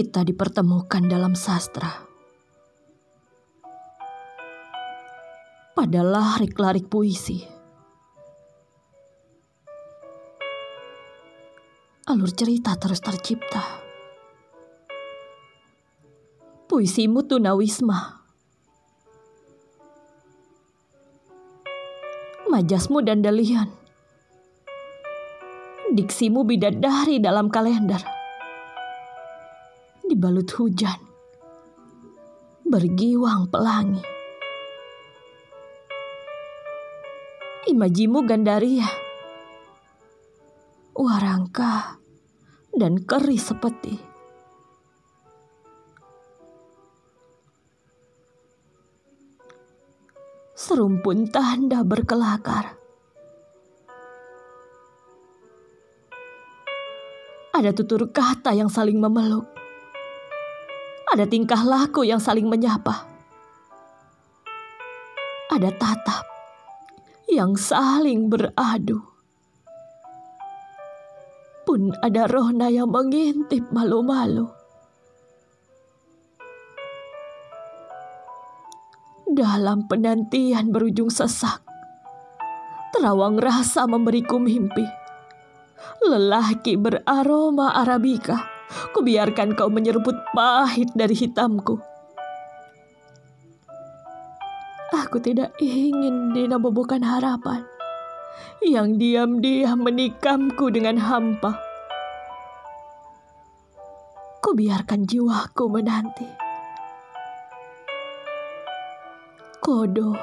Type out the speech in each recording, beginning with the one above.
kita dipertemukan dalam sastra. Pada larik-larik puisi. Alur cerita terus tercipta. Puisimu tunawisma. Majasmu dandelian. Diksimu bidadari dalam kalender dibalut hujan, bergiwang pelangi. Imajimu Gandaria, warangka dan keris seperti. Serumpun tanda berkelakar. Ada tutur kata yang saling memeluk ada tingkah laku yang saling menyapa. Ada tatap yang saling beradu. Pun ada rohna yang mengintip malu-malu. Dalam penantian berujung sesak, terawang rasa memberiku mimpi. Lelaki beraroma Arabika Kubiarkan kau menyeruput pahit dari hitamku. Aku tidak ingin dinabobokan harapan yang diam-diam menikamku dengan hampa. Kubiarkan jiwaku menanti. Kodo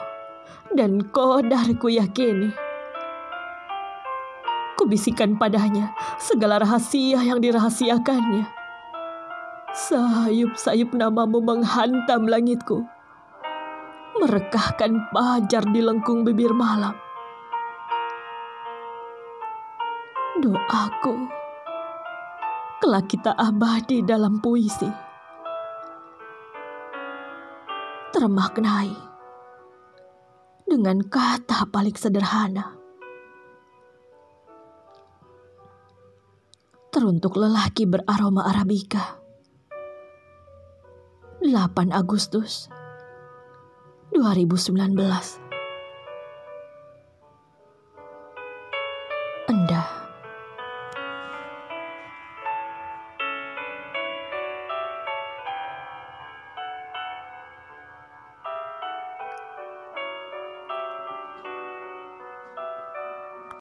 dan kodarku yakini bisikan padanya segala rahasia yang dirahasiakannya. Sayup-sayup namamu menghantam langitku. Merekahkan pajar di lengkung bibir malam. Doaku, kelak kita abadi dalam puisi. Termaknai dengan kata paling sederhana. Teruntuk lelaki beraroma Arabica. 8 Agustus 2019 Enda